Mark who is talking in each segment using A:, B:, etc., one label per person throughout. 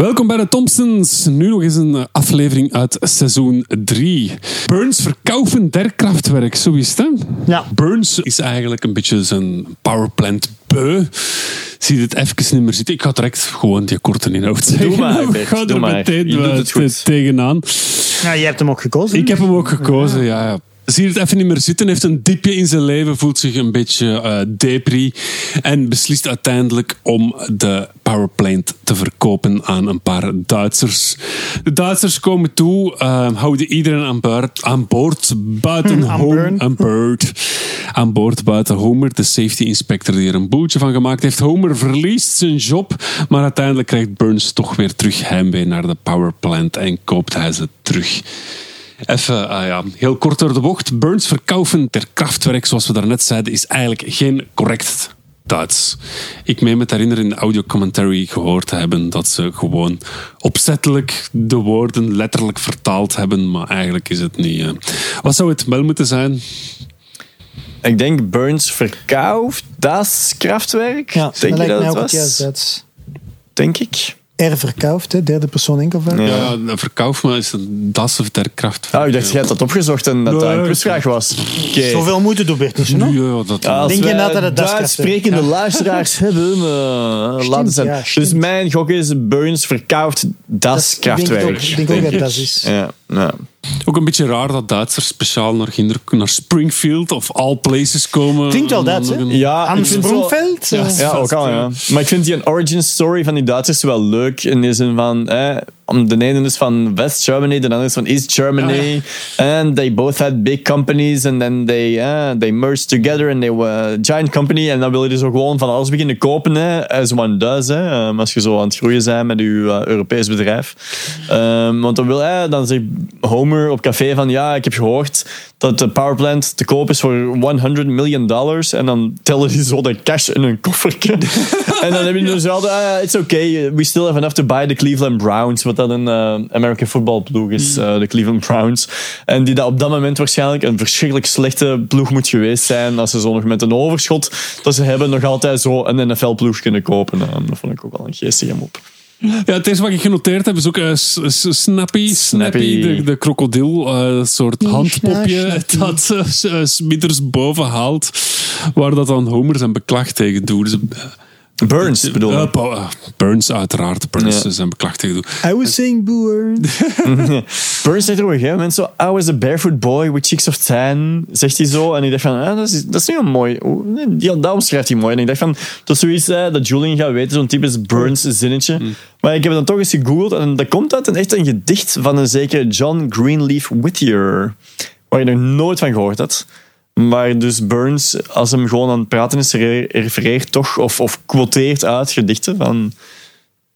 A: Welkom bij de Thompsons. Nu nog eens een aflevering uit seizoen 3. Burns verkaufen der krachtwerk, zo is het hè?
B: Ja.
A: Burns is eigenlijk een beetje zijn powerplant beu. Zie het even niet meer zitten. Ik ga direct gewoon die korte inhoud zeggen.
C: Doe maar,
A: Ik
C: Bert,
A: ga
C: doe
A: er
C: maar.
A: meteen
C: Je doet
A: eh,
C: het goed.
A: te- tegenaan.
B: ja, je hebt hem ook gekozen.
A: Ik heb hem ook gekozen, ja. ja. Zie het even niet meer zitten, heeft een diepje in zijn leven, voelt zich een beetje eh depri en beslist uiteindelijk om de powerplant te verkopen aan een paar Duitsers. De Duitsers komen toe, eh, houden iedereen aan boord, aan boord buiten
B: Aan
A: Homer,
B: boord.
A: aan boord, aan boord buiten Homer, de safety inspector die er een boeltje van gemaakt heeft. Homer verliest zijn job, maar uiteindelijk krijgt Burns toch weer terug heimwee naar de powerplant en koopt hij ze terug. Even, ah ja, heel kort door de bocht. Burns verkaufen ter krachtwerk, zoals we daarnet zeiden, is eigenlijk geen correct Duits. Ik meen me te herinneren in de audio-commentary gehoord te hebben dat ze gewoon opzettelijk de woorden letterlijk vertaald hebben, maar eigenlijk is het niet. eh. Wat zou het wel moeten zijn?
C: Ik denk Burns verkauft das Kraftwerk.
B: Ja, dat
C: denk
B: lijkt
C: dat
B: mij
C: het
B: ook het Duits.
C: Denk ik.
B: R verkauft, hè, derde persoon enkelvoud.
C: Ja.
A: Ja, een verkauf, maar is het das of ter kracht?
C: Oh, ik dacht, jij had dat opgezocht en dat dat een quizvraag was. Oké.
B: Zoveel moeite doet Bert niet, zo, no?
A: Ja, dat
C: Als
B: Denk je nou dat het das
C: sprekende
B: Ja.
C: luisteraars hebben, uh, laten ze
B: ja,
C: Dus
B: stimmt.
C: mijn gok is Burns verkauft das
B: Ik denk het ook-
C: Kraftwerk.
B: Ik denk ook dat dat is.
C: Ja, ja.
A: Ook een beetje raar dat Duitsers speciaal naar, kinder, naar Springfield of all places komen.
B: Klinkt wel Duits, hè?
C: ja
B: Aan Sprongveld?
A: Ja,
C: Ja, ook al, ja. Maar ik vind die een origin story van die Duitsers wel leuk. In de zin van, eh, de ene is van West Germany, de andere is van East Germany. And they both had big companies. And then they, eh, they merged together and they were a giant company. En dan wil je dus ook gewoon van alles beginnen kopen, hè, as one does. Hè, um, als je zo aan het groeien bent met je eh, Europees bedrijf. Um, want dan wil hij, dan zegt Homer op café van, ja, ik heb gehoord dat de powerplant te koop is voor 100 miljoen dollars. En dan tellen die zo de cash in een koffertje. en dan heb je dus wel, it's okay, we still have enough to buy the Cleveland Browns. Wat dat een eh, American football ploeg is, eh, de Cleveland Browns. En die dat op dat moment waarschijnlijk een verschrikkelijk slechte ploeg moet geweest zijn. Als ze zo nog met een overschot dat ze hebben nog altijd zo een NFL-ploeg kunnen kopen. Dat vond ik ook wel een geestige mop.
A: Ja, het eerste wat ik genoteerd heb is ook eh, Snappy. Snappy, de, de krokodil. eh, Een soort handpopje dat uh, Smithers boven haalt. Waar dat dan Homer zijn beklag tegen doet. Dus,
C: Burns bedoel
A: eh,
C: ik.
A: Bo- eh, Burns uiteraard. Burns beklag tegen doet.
B: I was saying boer.
C: Burns zegt er op een gegeven moment zo, I was a barefoot boy with cheeks of tan, zegt hij zo. En ik dacht van, ah, dat, is, dat is niet een mooi... Die, dat omschrijft hij mooi. En ik dacht van, dat is zoiets eh, dat Julian gaat weten, zo'n typisch Burns zinnetje. Maar ik heb het dan toch eens gegoogeld en dat komt uit een echt een gedicht van een zekere John Greenleaf Whittier. Waar je nog nooit van gehoord had. Maar dus Burns, als hem gewoon aan het praten is, re- refereert toch of, of quoteert uit gedichten van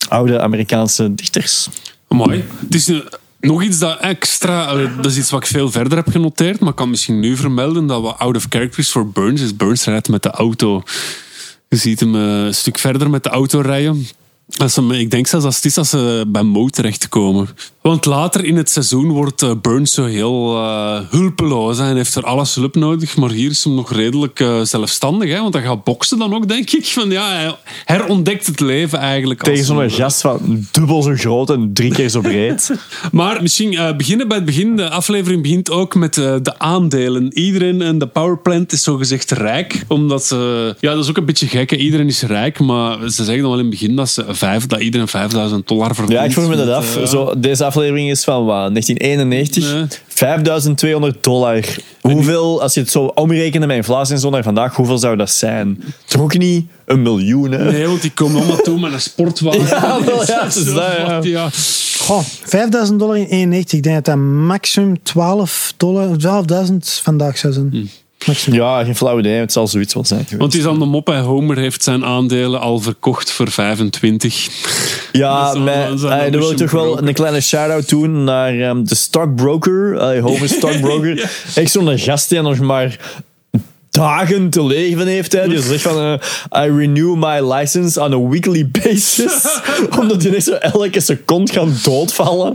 C: oude Amerikaanse dichters.
A: Mooi. Het is nog iets dat extra... eh, dat is iets wat ik veel verder heb genoteerd. Maar ik kan misschien nu vermelden dat wat out of character is voor Burns. Is Burns rijdt met de auto. Je ziet hem eh, een stuk verder met de auto rijden. Als ik denk zelfs als het is als ze bij Mo terechtkomen. Want later in het seizoen wordt eh, Burns zo heel eh, hulpeloos. en heeft er alles hulp nodig. Maar hier is hem nog redelijk eh, zelfstandig. Hè, want hij gaat boksen dan ook, denk ik. Van, ja, hij herontdekt het leven eigenlijk.
C: Tegen zo'n gast van dubbel zo groot en drie keer zo breed.
A: Maar misschien beginnen bij het begin. De aflevering begint ook met de aandelen. Iedereen in de powerplant is zogezegd rijk. Omdat ze... Ja, dat is ook een beetje gek. hè. Iedereen is rijk. Maar ze zeggen dan wel in het begin dat, ze vijf, dat iedereen 5000 dollar verdient.
C: Ja, ik vroeg me dat af. Zo, deze aflevering is van wat, 1991.
A: Nee.
C: 5200 dollar. Hoeveel, als je het zo omrekende met inflatie en zo naar vandaag, hoeveel zou dat zijn? Toch ook niet een miljoen, hè?
A: Nee, want die komen allemaal toe met een sportwagen.
C: Ja, wel, ja, het is
A: Zo
C: dat, ja.
A: wat, ja.
B: Goh, 5000 dollar in 91. Ik denk dat dat maximum 12 dollar, 12.000 vandaag zou zijn. Maximum.
C: Ja, geen flauw idee. Het zal zoiets wel zijn geweest.
A: Want die is aan de mop. hè. Homer heeft zijn aandelen al verkocht voor 25.
C: Ja,
A: Dat
C: eh, dan wil ik toch wel een kleine shout-out doen naar ehm, de stockbroker. Uh, Homer Stockbroker. Echt zo'n gast die nog maar dagen te leven heeft. Hè. Die zegt van, eh, I renew my license on a weekly basis. Omdat die echt zo elke seconde gaan doodvallen.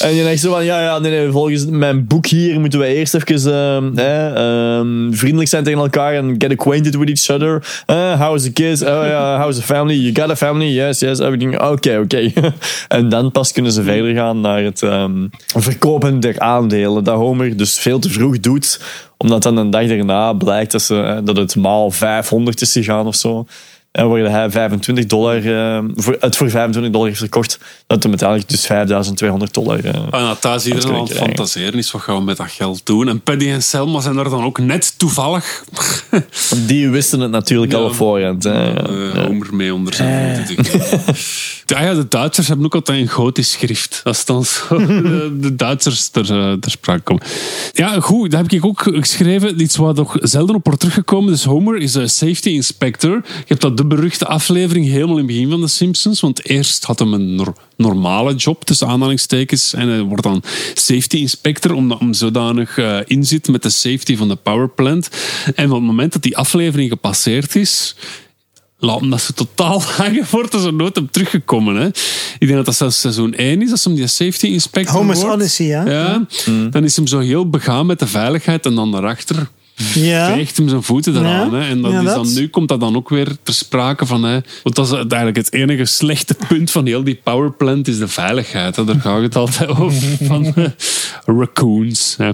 C: En je denkt zo van, ja, ja, nee, nee, volgens mijn boek hier moeten we eerst even eh, ehm, vriendelijk zijn tegen elkaar en get acquainted with each other. Uh, how is the kids? Oh ja, how is the family? You got a family? Yes, yes, everything. Oké, oké. en dan pas kunnen ze verder gaan naar het ehm, verkopen der aandelen. Dat Homer dus veel te vroeg doet omdat dan een dag daarna blijkt dat, ze, eh, dat het maal 500 is gegaan of zo. En waar hij 25 dollar, uh, voor, het voor 25 dollar heeft verkocht, dat hem uiteindelijk dus 5200 dollar. Uh,
A: en dat thuis iedereen aan het fantaseren is, wat gaan we met dat geld doen? En Paddy en Selma zijn er dan ook net toevallig.
C: Die wisten het natuurlijk ja, al op voorhand. Hè.
A: Uh, Homer mee onder zijn ja, ja, de Duitsers hebben ook altijd een gotisch schrift. Dat is dan zo de Duitsers ter, ter sprake komen. Ja, goed, dat heb ik ook geschreven. Iets waar nog zelden op wordt teruggekomen. Dus Homer is een safety inspector. Je hebt dat de beruchte aflevering helemaal in het begin van de Simpsons. Want eerst had hem een normale job, tussen aanhalingstekens. En hij wordt dan safety inspector, omdat hem zodanig uh, inzit met de safety van de powerplant. En op het moment dat die aflevering gepasseerd is laat hem dat ze totaal hangen wordt er zo nooit op teruggekomen. Hè. Ik denk dat dat zelfs seizoen 1 is, als hem die safety inspector
B: Homer's
A: wordt.
B: Odyssey, ja.
A: ja. Mm. Dan is hem zo heel begaan met de veiligheid en dan daarachter
B: ja.
A: veegt hem zijn voeten eraan.
B: Ja.
A: Hè. En dat
B: Ja,
A: is dan, nu komt dat dan ook weer ter sprake van... Hè. Want dat is eigenlijk het enige slechte punt van heel die powerplant is de veiligheid. Hè. Daar gaat het altijd over. Van raccoons. Hè.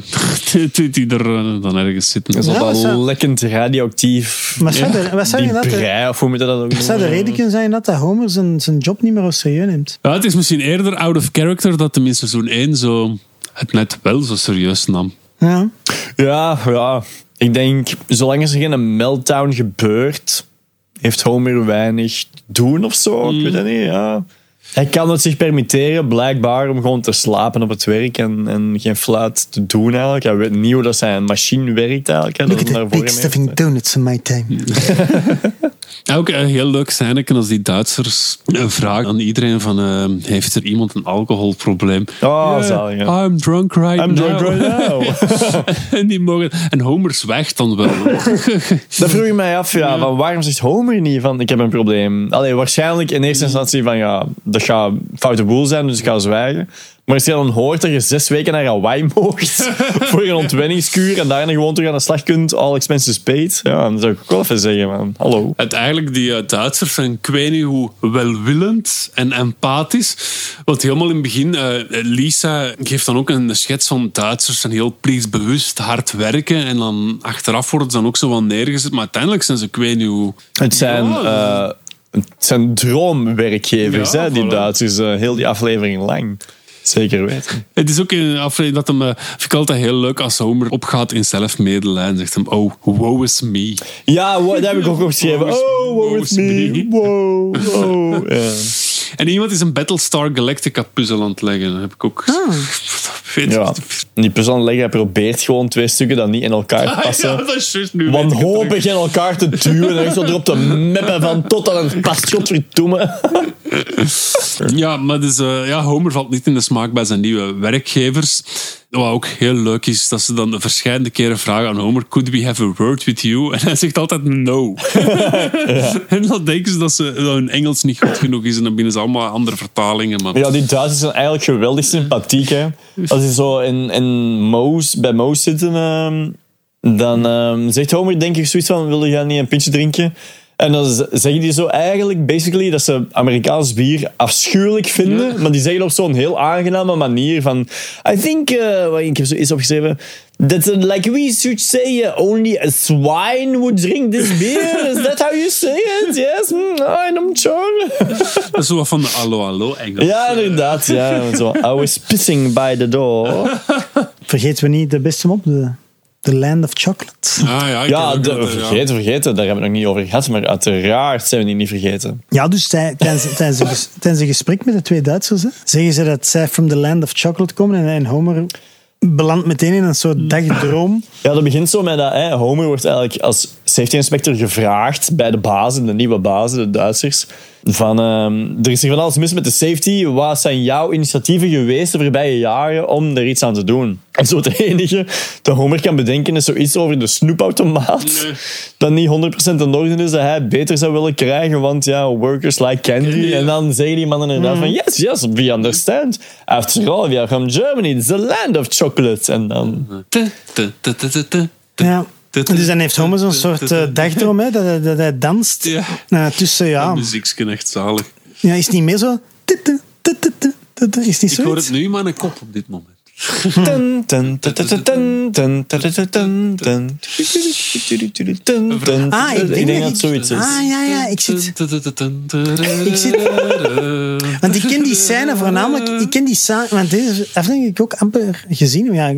A: Die er eh, dan ergens zitten.
C: Dat is
B: Ja,
C: al
B: zou-
C: lekkend radioactief.
B: Maar zou er- wat zou je dat?
C: brei, of hoe moet je dat ook
B: Zou de reden kunnen zijn dat dat Homer zijn, zijn job niet meer als serieus neemt?
A: Ja, het is misschien eerder out of character dat hem in seizoen 1 zo het net wel zo serieus nam.
B: Ja.
C: Ja, ja. Ik denk, zolang er geen meltdown gebeurt, heeft Homer weinig te doen of zo. Ik weet het niet, ja. Hij kan het zich permitteren, blijkbaar, om gewoon te slapen op het werk en, en geen fluit te doen eigenlijk. Hij weet niet hoe dat zijn machine werkt eigenlijk. hè,
B: Look at
C: hem
B: the big stuffing donuts in my time.
A: Ja, Ook een heel leuk zijn als die Duitsers eh, vragen aan iedereen van eh, heeft er iemand een alcoholprobleem?
C: Oh,
A: Yeah. I'm drunk right
C: I'm
A: now.
C: drunk right now.
A: en, die mogen, en Homer zwijgt dan wel.
C: Dat vroeg ik mij af, ja, van waarom zegt Homer niet van ik heb een probleem? Allee, waarschijnlijk in eerste instantie van ja, dat gaat foute boel zijn, dus ik ga zwijgen. Maar als je dan hoort dat je zes weken naar Hawaii mocht voor een ontwenningskuur en daarna gewoon terug aan de slag kunt, all expenses paid, ja, dan zou ik ook wel even zeggen, man, hallo.
A: Uiteindelijk, die eh, Duitsers zijn, ik weet niet hoe welwillend en empathisch. Want helemaal in het begin, eh, Lisa geeft dan ook een schets van Duitsers zijn heel plichtsbewust, hard werken. En dan achteraf worden ze dan ook zo wel neergezet. Maar uiteindelijk zijn ze, ik weet niet hoe...
C: Het zijn,
A: Ja.
C: eh, het zijn droomwerkgevers,
A: Ja,
C: hè, die
A: voilà.
C: Duitsers, heel die aflevering lang. Zeker weten.
A: Het is ook in een aflevering dat hem, eh, vind ik altijd heel leuk als Homer opgaat in zelfmedelijden. Zegt hem, oh, woe is me.
C: Ja, dat heb ik ook opgeschreven. Oh,
A: woe is
C: me. Wow, wow.
A: En iemand is een Battlestar Galactica puzzel aan het leggen. Dat heb ik ook... Weet
C: Ja, die puzzel leggen, hij probeert gewoon twee stukken dat niet in elkaar passen.
A: Ja, dat is juist nu.
C: Wanhopig in elkaar te duwen en zo erop te meppen van tot aan het past, godverdomme.
A: Ja, maar dus, eh, ja, Homer valt niet in de smaak bij zijn nieuwe werkgevers. Wat ook heel leuk is, dat ze dan verschillende keren vragen aan Homer: Could we have a word with you? En hij zegt altijd no. En dan denken ze dat, ze, dat hun Engels niet goed genoeg is. En dan binnen ze allemaal andere vertalingen. Maar...
C: Ja, die Duitsers zijn eigenlijk geweldig sympathiek. Hè. Als die zo in, in Mo's, bij Mo's zitten, ehm, dan ehm, zegt Homer denk ik zoiets van, wil je niet een pintje drinken? En dan zeggen die zo eigenlijk, basically, dat ze Amerikaans bier afschuwelijk vinden. Maar die zeggen op zo'n heel aangename manier van... I think, eh, wat ik heb zo eens opgeschreven... That uh, like we should say uh, only a swine would drink this beer. Is that how you say it? Yes, mm, I'm sure.
A: Dat is zo wat van de allo allo Engels.
C: Ja, inderdaad. Ja, zo. I was pissing by the door.
B: Vergeten we niet de beste mop, de, de Land of Chocolate.
A: Ah, ja, ik
C: Ja,
A: heb ook
C: de,
A: dat, ja.
C: vergeten, vergeten. Daar hebben we het nog niet over gehad. Maar uiteraard zijn we die niet vergeten.
B: Ja, dus tij- tijdens, tijdens, een tijdens een gesprek met de twee Duitsers hè, zeggen ze dat zij from the Land of Chocolate komen en, en Homer belandt meteen in een soort dagdroom.
C: Ja, dat begint zo met dat hè, Homer wordt eigenlijk als safety inspector gevraagd bij de bazen, de nieuwe bazen, de Duitsers. Van, ehm, er is hier van alles mis met de safety. Wat zijn jouw initiatieven geweest de voorbije jaren om er iets aan te doen? En zo het enige dat Homer kan bedenken is zoiets over de snoepautomaat.
A: Nee.
C: Dat niet 100% in orde is, dat hij beter zou willen krijgen, want ja, workers like candy.
A: Ja.
C: En dan zeggen die mannen inderdaad van, yes, yes, we understand. After all, we are from Germany, it's the land of chocolate. En dan...
B: Ja. Dus dan heeft Homer zo'n soort dagdroom, dat, hij danst
A: ja.
B: Tussen ja.
A: Muziek echt zalig.
B: Ja, is niet meer zo? Is niet zo?
A: Ik hoor het nu maar een kop op dit moment.
B: Ah, ik denk
C: dat het zoiets is.
B: Ah, ja, ja, ik zit...
A: Ik
B: zit... Want ik ken die scène voornamelijk... Ik ken die scène... Want deze aflevering heb ik ook amper gezien. Ja,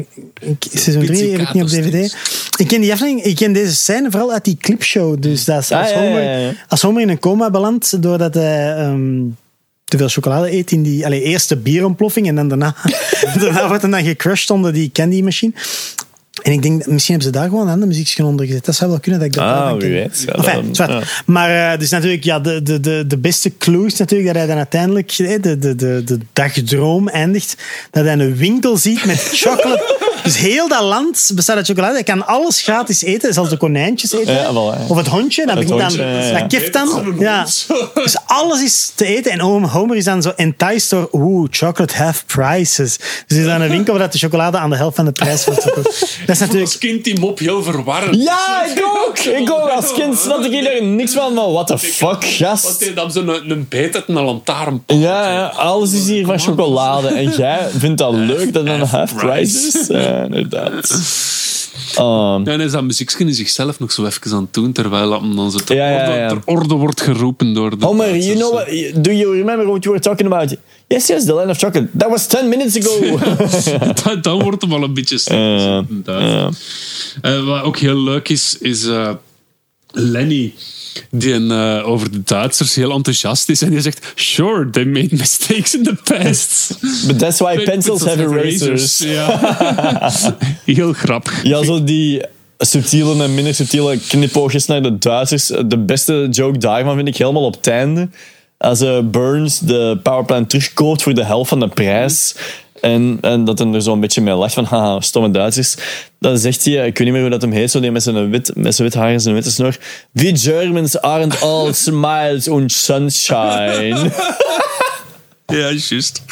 B: ik, seizoen 3 heb ik niet op DVD. Ik ken die aflevering... Ik ken deze scène vooral uit die clipshow. Dus dat is als,
C: Ah, ja,
B: Homer, als Homer in een coma belandt doordat hij... ehm, te veel chocolade eet in die allee, eerst de bierontploffing en dan daarna, daarna wordt hij dan gecrushed onder die candy machine. En ik denk, misschien hebben ze daar gewoon een ander muziekje onder gezet. Dat zou wel kunnen dat ik dat
C: Ah, wie weet. Ja,
B: Enfin,
C: dan-
B: zwart.
C: ja.
B: Maar uh, dus natuurlijk, ja, de, de, de, de beste clue is natuurlijk dat hij dan uiteindelijk eh, de, de, de, de dagdroom eindigt. Dat hij een winkel ziet met chocolate. Dus heel dat land bestaat uit chocolade. Hij kan alles gratis eten, zelfs de konijntjes eten.
C: Ja, wel, ja.
B: Of het hondje, dat
C: Het hondje,
B: dan,
C: ja,
B: dat keft dan. Ja. Dus alles is te eten. En Homer- Homer is dan zo enticed door, oeh, chocolate half prices. Dus is dan een winkel waar dat de chocolade aan de helft van de prijs wordt verkocht. Dat is natuurlijk
A: Als kind die mop heel verwarrend.
C: Ja, ik ook! Ik ook. Als kind snapte ik er niks van, maar what the fuck,
A: Want
C: gast.
A: hij nam zo'n een, een beet uit een lantaarn.
C: Ja, ja, alles is hier van chocolade. En jij vindt dat leuk dat het een half price is? Ja, inderdaad. Um,
A: Ja, en hij is dat muziekje in zichzelf nog zo even aan het doen, terwijl dat hem dan zo ter,
C: Ja, ja,
A: orde,
C: ja.
A: ter orde wordt geroepen door de
C: Homer, you
A: Duitsers.
C: know what? Do you remember what you were talking about? Yes, yes, the land of chocolate. That was 10 minutes ago.
A: dan, dan wordt het wel een beetje stil. Eh, wat ook heel leuk is, is eh, Lenny. Die eh, over de Duitsers heel enthousiast is. En die zegt: Sure, they made mistakes in the past.
C: But that's why pencils have erasers.
A: Ja. heel grappig.
C: Ja, zo die subtiele en minder subtiele knipoogjes naar de Duitsers. De beste joke daarvan vind ik helemaal op het einde. Als eh, Burns de powerplant terugkoopt voor de helft van de prijs. En, en dat hij er zo'n beetje mee lacht van, haha, stomme Duitsers. Dan zegt hij, ik weet niet meer hoe dat hem heet, zo die met zijn wit, met zijn wit haar en zijn witte snor. We Germans aren't all smiles and sunshine.
A: Ja, juist.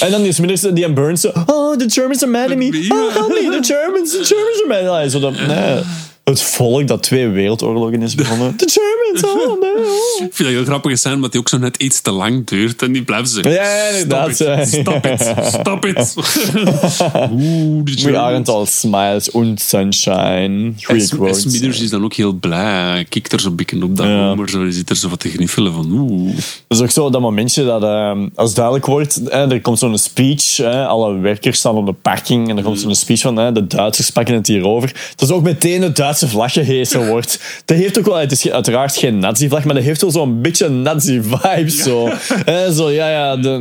C: En dan is middags die en Burns zo, oh, the Germans are mad at me. Oh, help me, the Germans, the Germans are mad at me. Zo dat, nee, het volk dat twee wereldoorlogen is begonnen. The Germans, oh nee. oh.
A: Ik vind dat heel grappig zijn, omdat die ook zo net iets te lang duurt. En die blijven zeggen:
C: Ja, ja, inderdaad.
A: Stop it, stop it, stop it. Oeh, de
C: We aren't all smiles and sunshine. Goeie quotes.
A: Smithers is dan ook heel blij. Kikt er zo'n beetje op dat
C: Ja.
A: Homer. Zo, zit er zo wat te gniffelen van oeh.
C: Dat is ook zo dat momentje dat ehm, als duidelijk wordt, er komt zo'n speech, alle werkers staan op de parking en er komt zo'n speech van hè, de Duitsers pakken het hier over. Dat is ook meteen het Duitse vlag gehesen wordt. Dat heeft ook wel, het is uiteraard geen nazi-vlag, maar dat heeft wel zo'n beetje nazi-vibes. Zo. Hè, zo, ja, ja, de,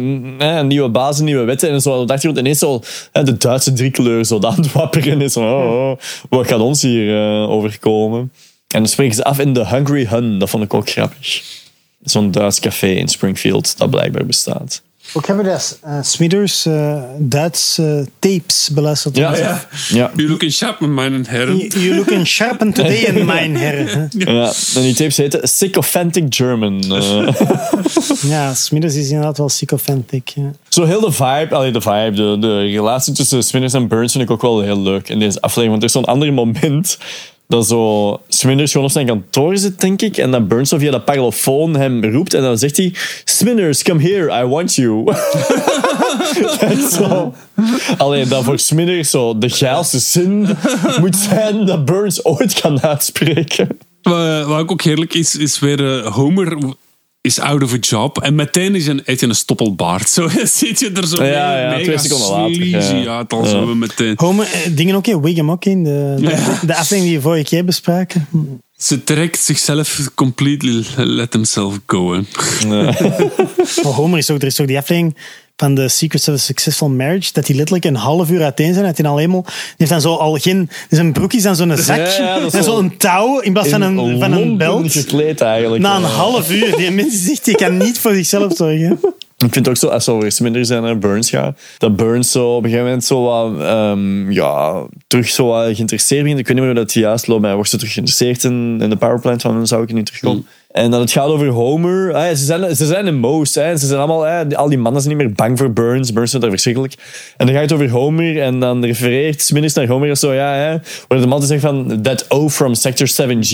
C: nieuwe bazen, nieuwe wetten en zo. Op de achtergrond ineens zo de Duitse driekleur zo aan het wapperen is. Zo, oh, oh, wat gaat ons hier eh, overkomen? En dan spreken ze af in de Hungry Hun. Dat vond ik ook grappig. Zo'n Duits café in Springfield dat blijkbaar bestaat.
B: Ook hebben we dat uh, Smithers uh, Duits uh, tapes beluisterd.
C: Ja, ja. ja.
A: You looking sharp, mijn heren.
B: You, you looking sharp today in mijn heren.
C: ja. En die tapes heten Sycophantic German. Uh.
B: ja, Smithers is inderdaad wel sycophantic. Ja.
C: Zo heel de vibe, allee, de vibe, de, de relatie tussen Smithers en Burns vind ik ook wel heel leuk in deze aflevering. Want er is zo'n ander moment dat zo Smithers gewoon op zijn kantoor zit, denk ik. En dat Burns via de parlofoon hem roept. En dan zegt hij... Smithers, come here, I want you. zo. Alleen dat voor Smithers zo de geilste zin moet zijn dat Burns ooit kan uitspreken.
A: Wat, ook heerlijk is, is weer uh, Homer is out of a job. En meteen is een, heeft je een stoppelbaard. Zo zit je er zo
C: ja,
A: mee,
C: ja,
A: mega
C: twee seconden later.
A: Ja, het al zo meteen.
B: Homer, eh, dingen ook in Wiggum ook in. De, de, ja. de aflevering die we vorige keer bespraken.
A: Ze trekt zichzelf completely let himself go.
B: oh, Homer is ook, er is ook die aflevering van de Secrets of a Successful Marriage, dat die letterlijk een half uur uiteen zijn. Dat helemaal, die heeft dan zo al geen, dus een broek is dan zo'n zakje
C: Ja, ja,
B: en
C: zo-
B: zo'n touw in plaats van een, van een belt.
C: gekleed eigenlijk.
B: Na een
C: Ja.
B: half uur, die mens zegt, die kan niet voor zichzelf zorgen.
C: Ik vind ook zo, als we over minder zijn naar Burns gaan, dat Burns zo op een gegeven moment zo wat, ehm, ja, terug zo wat geïnteresseerd begint. Ik weet niet meer hoe dat juist loopt, maar hij wordt zo terug geïnteresseerd in, in de powerplant van zou ik er niet terugkomen. En dat het gaat over Homer. Ze, zijn, ze zijn een most. Hè. Ze zijn allemaal, hè, al die mannen zijn niet meer bang voor Burns. Burns vindt dat verschrikkelijk. En dan gaat het over Homer. En dan refereert Smithers naar Homer. Zo, ja, hè, waar de man zegt van... That O from Sector 7G.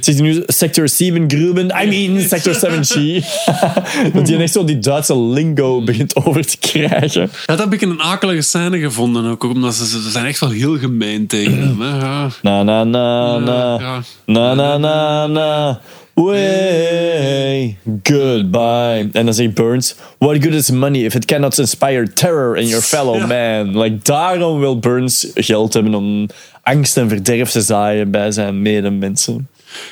C: Zegt hij nu Sector 7 Gruben? I mean Sector 7G. dat hij echt zo die Duitse lingo begint over te krijgen.
A: Dat heb ik een akelige scène gevonden. Ook omdat ze, ze zijn echt wel heel gemeen tegen hem. Hè? Ja.
C: Na na na na.
A: Ja.
C: Na na na na. Way goodbye. En dan zegt Burns: What good is money if it cannot inspire terror in your fellow man? Like, daarom wil Burns geld hebben om angst en verderf te zaaien bij zijn medemensen.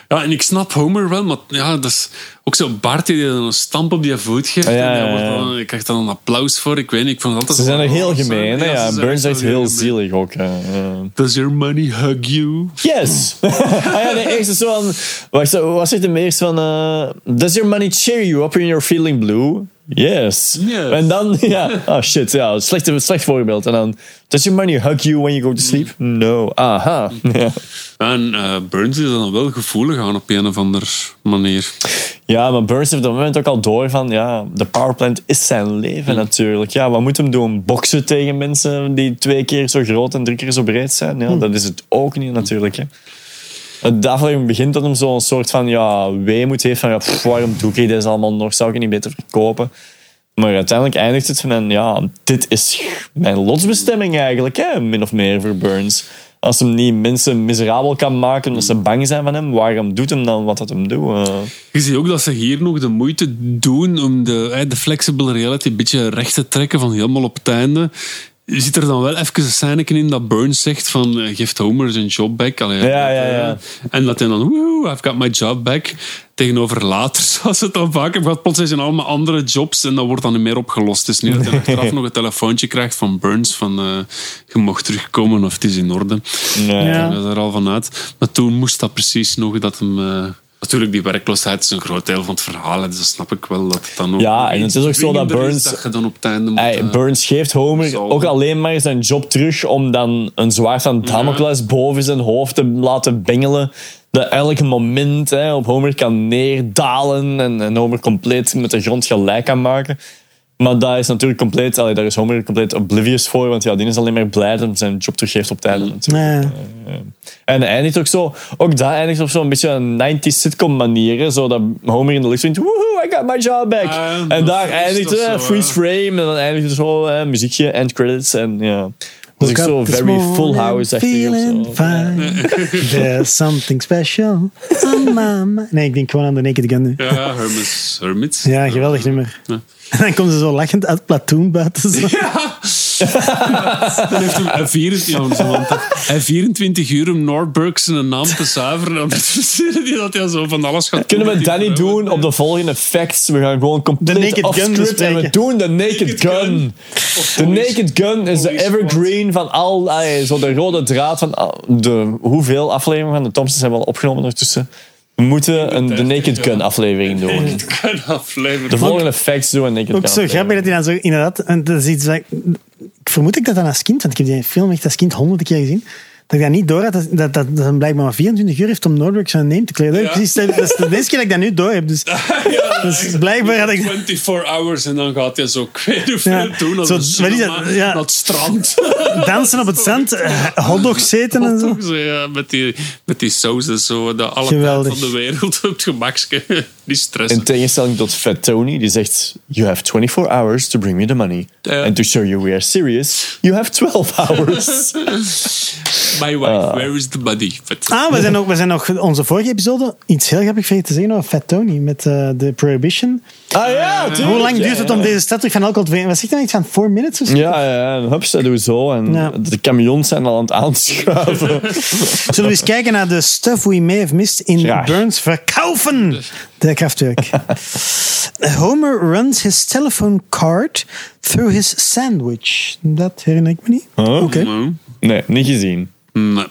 A: Ja, en ik snap Homer wel, maar ja, dat is ook zo Bart die dan een stamp op die voet geeft.
C: Ja,
A: en wordt
C: ja.
A: dan, ik krijg dan een applaus voor. Ik weet niet, ik vond het altijd
C: Ze zijn er heel gemeen, Ja, Burns is echt heel
A: gemeen.
C: zielig ook. hè. Ja.
A: Does your money hug you?
C: Yes! ah ja, de eerste zo van... Wacht, wat hem eerst van... eh, Does your money cheer you up when you're feeling blue? Yes.
A: Yes.
C: En dan, ja... Oh shit, ja. Slecht, slecht voorbeeld. En dan... Does your money hug you when you go to sleep? No. Aha. Ja.
A: En eh, Burns is dan wel gevoelig aan op een of andere manier.
C: ja, maar Burns heeft op dat moment ook al door van... Ja, de powerplant is zijn leven natuurlijk. Ja, wat moet hem doen? Boksen tegen mensen die twee keer zo groot en drie keer zo breed zijn? Ja, dat is het ook niet natuurlijk, hè. De aflevering begint dat hem zo'n soort van ja, weemoed heeft van waarom doe ik dit allemaal nog? Zou ik het niet beter verkopen? Maar uiteindelijk eindigt het van ja, dit is mijn lotsbestemming eigenlijk, hè, min of meer voor Burns. Als hem niet mensen miserabel kan maken omdat ze bang zijn van hem, waarom doet hem dan wat dat hem doet? Eh,
A: Je ziet ook dat ze hier nog de moeite doen om de, eh, de flexible reality een beetje recht te trekken van helemaal op het. Je ziet er dan wel even een scène in dat Burns zegt van eh, geeft Homer zijn job back. Allee,
C: Ja, ja,
A: eh,
C: ja.
A: En dat hij dan, woehoe, I've got my job back. Tegenover later, zoals het dan vaak heeft. Plots zijn allemaal andere jobs en dat wordt dan niet meer opgelost. Het is niet dat hij achteraf nog een telefoontje krijgt van Burns van eh, je mocht terugkomen of het is in orde.
C: nee.
B: Ja.
A: Ik ga er al van uit. Maar toen moest dat precies nog dat hem... eh, natuurlijk, die werkloosheid is een groot deel van het verhaal. Dus dat snap ik wel. Dat het dan ook
C: Ja, en het is ook zo dat Burns-
A: Dat je dan op het einde moet... Eh,
C: Burns geeft Homer ook alleen maar zijn job terug om dan een zwaard van Damocles boven zijn hoofd te laten bengelen. Dat elk moment op Homer kan neerdalen en, en Homer compleet met de grond gelijk kan maken. Maar dat is natuurlijk compleet, allee, daar is Homer compleet oblivious voor, want ja, die is alleen maar blij dat hij zijn job teruggeeft op het einde. natuurlijk.
B: Nee.
C: En eindigt ook zo, ook dat eindigt op zo'n beetje een 90s sitcom manier. Zo dat Homer in de lucht vindt, woehoe, I got my job back.
A: Ah,
C: en daar eindigt
A: zo,
C: freeze frame, en dan eindigt het zo, muziekje, end credits. En ja, dat is
B: Woke
C: echt zo very full house echt
B: Feeling fine. There's something special on my mind. Nee, ik denk gewoon aan de Naked Gun nu.
A: Ja, Hermes, Hermits.
B: Ja, geweldig nummer.
A: Ja.
B: En dan komt ze zo lachend uit het platoon buiten. Zo.
A: Dan heeft hij, hij, 24, ja, zo, want hij 24 uur om Nordberg zijn naam te zuiveren. Dan verzinnen die dat hij zo van alles gaat
C: Kunnen we
A: doen.
C: dat niet doen op de volgende facts? We gaan gewoon compleet
B: Naked Gun
C: off-script en we doen de Naked Gun. De Naked Gun is de evergreen van al, allee, zo de rode draad van de hoeveel afleveringen van de Thompsons hebben we al opgenomen ondertussen. We moeten een de Naked Gun aflevering doen.
A: Gun aflevering.
C: De volgende facts doen en Naked
B: Ook
C: Gun
B: zo grappig dat hij dan zo inderdaad... En dat is iets dat ik, ik vermoed ik dat dan als kind, want ik heb die film echt als kind honderden keer gezien, dat ik dat niet door had, dat, dat, dat, dat blijkbaar maar 24 uur heeft om Noordbrug zijn name te kleden.
A: Ja.
B: Precies, dat, is de eerste keer dat ik dat nu door heb. Dus,
A: Ja,
B: dus blijkbaar had ik...
A: 24 hours en dan gaat hij zo
B: Ja.
A: doen. Als
B: Zo, is dat? Ja.
A: Het strand.
B: Dansen op het zand, eh, hotdogs eten en zo.
A: Ja, met, die, met die saus en zo. De alle van de wereld op het. Die stress.
C: In tegenstelling tot Fat Tony, die zegt: You have 24 hours to bring me the money.
A: Ja.
C: And to show you we are serious, you have 12 hours.
A: My wife, where is the body? But,
B: Ah, we zijn, nog, we zijn nog onze vorige episode iets heel grappig vergeten te zeggen over Fat Tony met eh, de Prohibition.
C: ah ja, tuurlijk.
B: Hoe lang duurt het om deze stad terug van alcohol te? Wat zegt hij iets van 4 minutes of zo?
C: Ja, ja, ja. Hups, dat doen we zo. En
B: Ja.
C: de camions zijn al aan het aanschuiven.
B: Zullen we eens kijken naar de stuff we may have missed in
C: Graag.
B: Burns verkaufen? De kraftwerk. Homer runs his telephone card through his sandwich. Dat herinner ik me niet. Oké.
C: Nee, niet gezien.
A: Nee.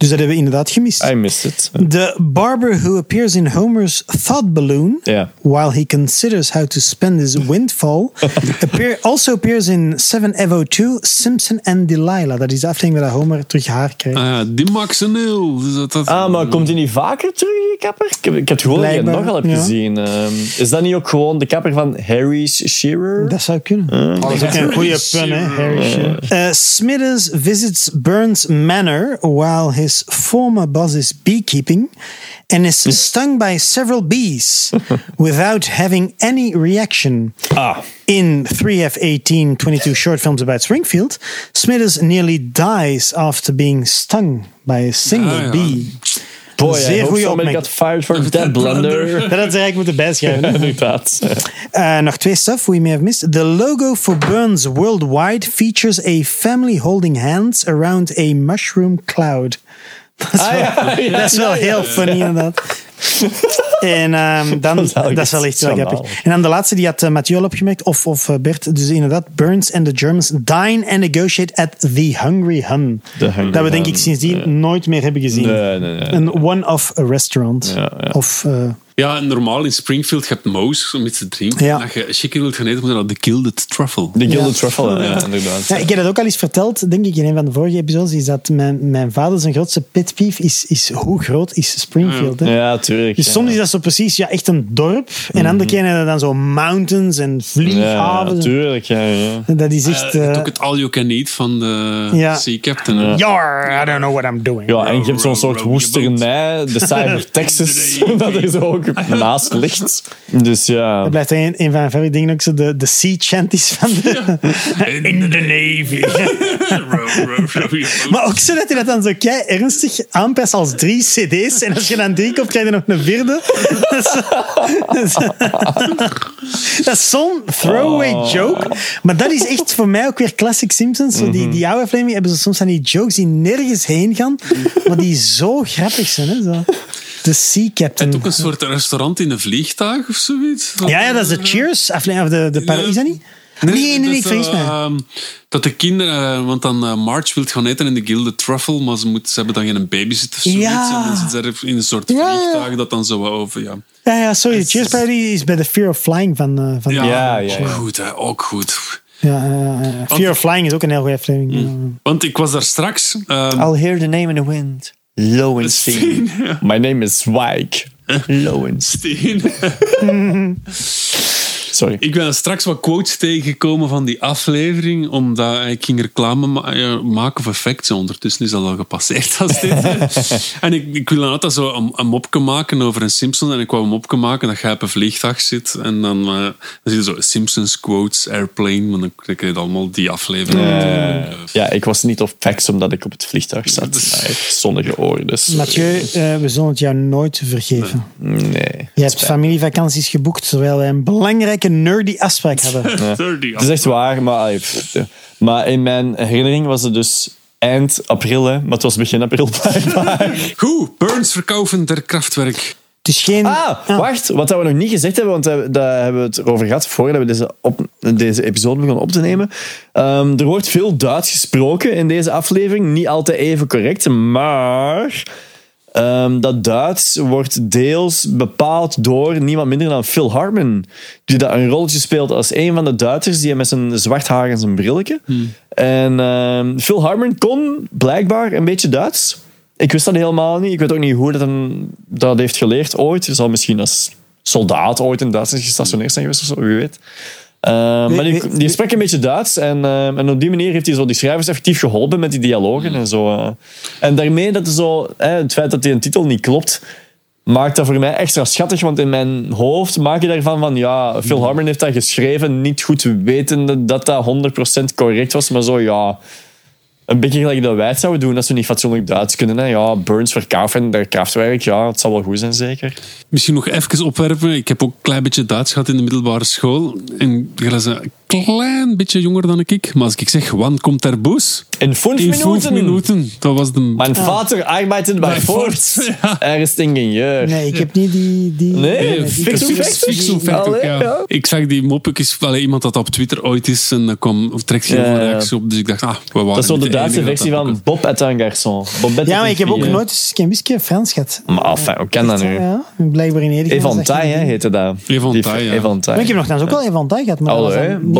B: Dus dat hebben we inderdaad gemist.
C: I missed it.
B: The barber who appears in Homer's thought balloon while he considers how to spend his windfall appear, also appears in 7 Evo 2, Simpson and Delilah. Dat is de aflevering waar Homer terug haar krijgt.
A: Ah, ja, die Max en Nul. Dus dat, dat,
C: Ah, maar komt hij niet vaker terug, die kapper? Ik heb, ik heb het gevoel dat je het
B: Blijkbaar,
C: nogal hebt
B: ja.
C: gezien. Ehm, is dat niet ook gewoon de kapper van Harry's Shearer?
B: Dat zou kunnen.
C: Ah.
B: dat is ook een goede pun, hè? Harry Shearer. Uh, Smithers visits Burns Manor while his former boss is beekeeping and is stung by several bees without having any reaction.
C: Ah,
B: In 3F18 22 short films about Springfield, Smithers nearly dies after being stung by a single
A: Ah,
B: bee.
C: Boy,
B: Zeer goede opmerking.
C: got fired for that blunder.
B: Dat had ze eigenlijk moeten bijschrijven. hè?
C: Inderdaad.
B: Uh, nog twee stuff we may have missed. The logo for Burns Worldwide features a family holding hands around a mushroom cloud. Dat is
C: Ah,
B: wel,
C: ja, ja,
B: dat is wel
C: ja,
B: heel
C: ja.
B: funny inderdaad. En ehm, dan,
C: Dat is
B: dat
C: eigenlijk
B: is wel echt
C: schandalig.
B: grappig. En dan de laatste, die had uh, Mathieu al opgemerkt, of, of eh, Bert, dus inderdaad, Burns and the Germans dine and negotiate at the Hungry Hun.
C: The Hungry
B: dat we denk ik sindsdien nooit meer hebben gezien.
C: Nee, nee, nee.
B: Een one-off restaurant.
C: Ja, ja.
B: Of, eh,
A: Ja, en normaal in Springfield, je hebt om iets te drinken.
B: Ja.
A: En als je chicken wilt gaan eten, moet je naar de Gilded Truffle.
C: De Gilded
B: Ja.
C: Truffle, ja, inderdaad.
B: Ja, ik heb dat ook al eens verteld, denk ik, in een van de vorige episodes, is dat mijn, mijn vader zijn grootste pet peeve is, is hoe groot is Springfield. Hè?
C: Ja, tuurlijk.
B: Dus
C: ja.
B: soms is dat zo precies ja, echt een dorp. En andere keren hebben dan zo mountains en
C: Ja,
B: vlieghavens.
C: tuurlijk. Ja, ja.
B: dat is echt...
A: je hebt
B: eh
A: ook het all you can eat van de
B: Ja.
A: Sea Captain.
B: Yar, I don't know what I'm doing.
C: Ja, en je hebt zo'n soort woesternij, de Cyber Texas, dat er zo ook naast ligt. Dus ja.
B: Dat blijft een, een van mijn favoriete dingen ook zo de, de sea chanties van de... In the Navy. Maar ook zo dat hij dat dan zo kei ernstig aanpast als drie cd's. En als je dan drie koopt, krijg je nog een vierde. Dat is, zo'n throwaway
C: Oh.
B: joke. Maar dat is echt voor mij ook weer classic Simpsons. Zo die, die oude aflevering hebben ze soms van die jokes die nergens heen gaan. Maar die zo grappig zijn. Hè? Zo. De Sea Captain.
A: hebt ook een soort restaurant in een vliegtuig of zoiets.
B: Ja, ja, dat is de Cheers aflevering. Of de, de
A: Ja.
B: Is dat niet? Nee, nee, nee, ik vergis mij.
A: ehm, dat de kinderen, eh, want dan eh, Marge wil gaan eten in de Gilded Truffle, maar ze, moet, ze hebben dan geen babysit of zoiets.
B: Ja.
A: En dan zitten ze in een soort vliegtuig dat dan zo wat over, ja.
B: Ja, ja, sorry. De Cheers parody is bij The Fear of Flying van... eh, van
A: Ja,
C: Ja, ja,
A: ook
C: ja.
A: goed, hè, ook goed.
B: Ja, ja, ja. Fear of Flying is ook een heel goede aflevering. Ja.
A: Want ik was daar straks... ehm,
C: I'll hear the name in the wind. Lowenstein. My name is Zwijk. Lowenstein. Sorry.
A: Ik ben straks wat quotes tegengekomen van die aflevering, omdat ik ging reclame ma- eh, maken voor Facts. Ondertussen is dat al gepasseerd als dit. en ik, ik wil dan altijd zo een, een mopje maken over een Simpson. En ik wou een mopje maken dat jij op een vliegtuig zit. En dan, eh, dan zie je zo Simpsons quotes, airplane. Want dan krijg je allemaal die aflevering.
C: Eh, ja, ik was niet op fax omdat ik op het vliegtuig zat. Heb zonnige oren, dus...
B: Mathieu, eh, we zullen het jou nooit vergeven.
C: Nee.
B: Je hebt familievakanties geboekt terwijl wij een belangrijke nerdy hadden.
A: 30
C: Het is echt waar, maar, maar in mijn herinnering was het dus eind april, hè, maar het was begin april blijkbaar.
A: Goed, Burns verkaufen der krachtwerk.
B: Het is geen...
C: Ah, wacht, wat dat we nog niet gezegd hebben, want eh, daar hebben we het over gehad voordat we deze, op, deze episode begonnen op te nemen. Ehm, er wordt veel Duits gesproken in deze aflevering, niet altijd even correct, maar ehm, dat Duits wordt deels bepaald door niemand minder dan Phil Hartman, die dat een rolletje speelt als een van de Duitsers, die met zijn zwart haar en zijn brilletje. En ehm, Phil Hartman kon blijkbaar een beetje Duits. Ik wist dat helemaal niet. Ik weet ook niet hoe dat, hem dat heeft geleerd ooit. Hij zal misschien als soldaat ooit in Duitsland gestationeerd zijn geweest of zo, wie weet. Uh, maar die, die spreekt een beetje Duits en, uh, en op die manier heeft hij zo die schrijvers effectief geholpen met die dialogen en zo. Uh. En daarmee dat zo, het feit dat die een titel niet klopt, maakt dat voor mij extra schattig, want in mijn hoofd maak je daarvan van, ja, Phil Harmon heeft dat geschreven, niet goed wetende dat dat 100% correct was, maar zo, ja... Een beetje gelijk dat wij het zouden doen als we niet fatsoenlijk Duits kunnen. Ja, Burns verkaufen, der krachtwerk, ja, het zal wel goed zijn, zeker.
A: Misschien nog even opwerpen. Ik heb ook een klein beetje Duits gehad in de middelbare school. En klein beetje jonger dan ik. Maar als ik zeg, wanneer komt er boos?
C: In vijf
A: In
C: minuten.
A: vijf minuten. Dat was de...
C: Mijn vader arbeidet bij Ford.
A: Ja.
C: Er is ingenieur.
B: Nee, ik heb niet die... die
C: Nee,
B: die-
C: fix
B: die-
C: hoe
B: die-
C: fix
A: Fix hoe
B: die-
A: vet ook,
C: Allee,
A: ja.
C: ja.
A: Ik zag die mopjes, allee, iemand dat op Twitter ooit is en dan kwam of trekt geen
C: Ja,
A: reactie op. Dus ik dacht, ah, we waren
C: Dat is zo de Duitse versie van Bob et un garçon. Bobette
B: Ja, maar ik heb ook nooit eens geen whisky Frans gehad.
C: Maar enfin, hoe kan dat nu?
B: Ja, blijkbaar in Nederland.
C: Evantai, hè, heette dat.
A: Evantai, ja.
B: Ik heb nog trouwens ook wel Evantai gehad, maar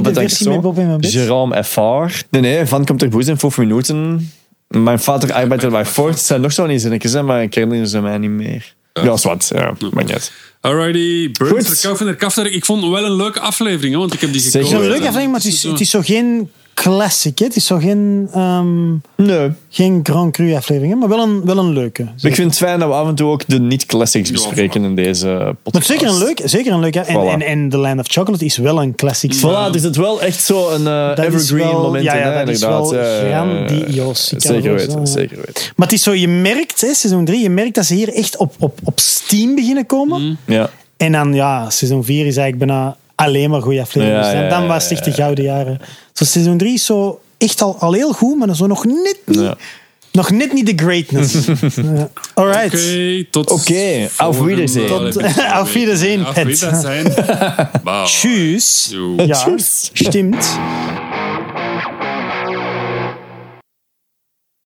C: Bob
B: de
C: et un
B: versie met Bob en bed.
C: Jérôme Effard. Nee, nee, van komt er boos in vijf minuten. Mijn vader arbeidt bij Ford. Het zijn nog zo'n zinnetjes, maar ik herinner ze mij niet meer. Ja, is wat. Ja, maar niet.
A: Alrighty, Burns, en Kafter. Ik vond het wel een leuke aflevering, hè, want ik heb die
C: Zeker.
B: Het is
A: gekozen.
B: een leuke aflevering, maar het is,
A: zo-
B: het is zo geen classic. Hè? Het is zo geen, ehm,
C: Nee.
B: geen Grand Cru aflevering, hè, maar wel een, wel een leuke.
C: Ik vind het fijn dat we af en toe ook de niet-classics bespreken in deze
B: Maar
C: podcast.
B: zeker een leuk, zeker een leuk. hè. En,
C: Voilà.
B: en, en The Land of Chocolate is wel een classic.
C: Voilà, dus het wel echt zo een eh,
B: is
C: evergreen
B: wel-
C: moment
B: ja,
C: in,
B: ja,
C: hè,
B: dat is
C: inderdaad.
B: wel
C: Ja,
B: grandioos.
C: Zeker weten, zeker weten.
B: Maar het is zo, je merkt, hè, seizoen 3, je merkt dat ze hier echt op, op, op Steam beginnen komen.
C: Ja.
B: En dan, ja, seizoen 4 is eigenlijk bijna alleen maar goede afleveringen.
C: Ja,
B: dan,
C: ja,
B: dan was het echt de gouden jaren. Zo, seizoen 3 is zo echt al, al heel goed, maar dan zo nog net niet,
C: Ja.
B: nog net niet de greatness. Ja. Alright.
A: Oké, tot...
C: Oké, auf Wiedersehen.
B: Tot- auf Wiedersehen,
A: Auf. Wiedersehen.
B: Tschüss. Ja,
C: Tschüss.
B: stimmt.